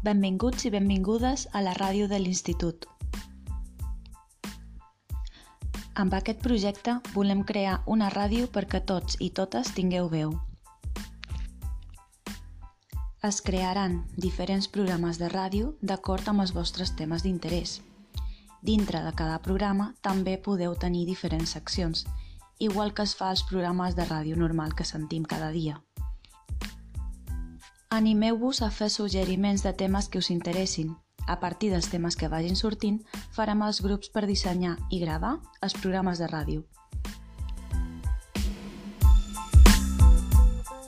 Benvinguts i benvingudes a la ràdio de l'Institut. Amb aquest projecte volem crear una ràdio perquè tots i totes tingueu veu. Es crearan diferents programes de ràdio d'acord amb els vostres temes d'interès. Dintre de cada programa també podeu tenir diferents seccions, igual que es fa als programes de ràdio normal que sentim cada dia. Animeu-vos a fer suggeriments de temes que us interessin. A partir dels temes que vagin sortint, farem els grups per dissenyar i gravar els programes de ràdio.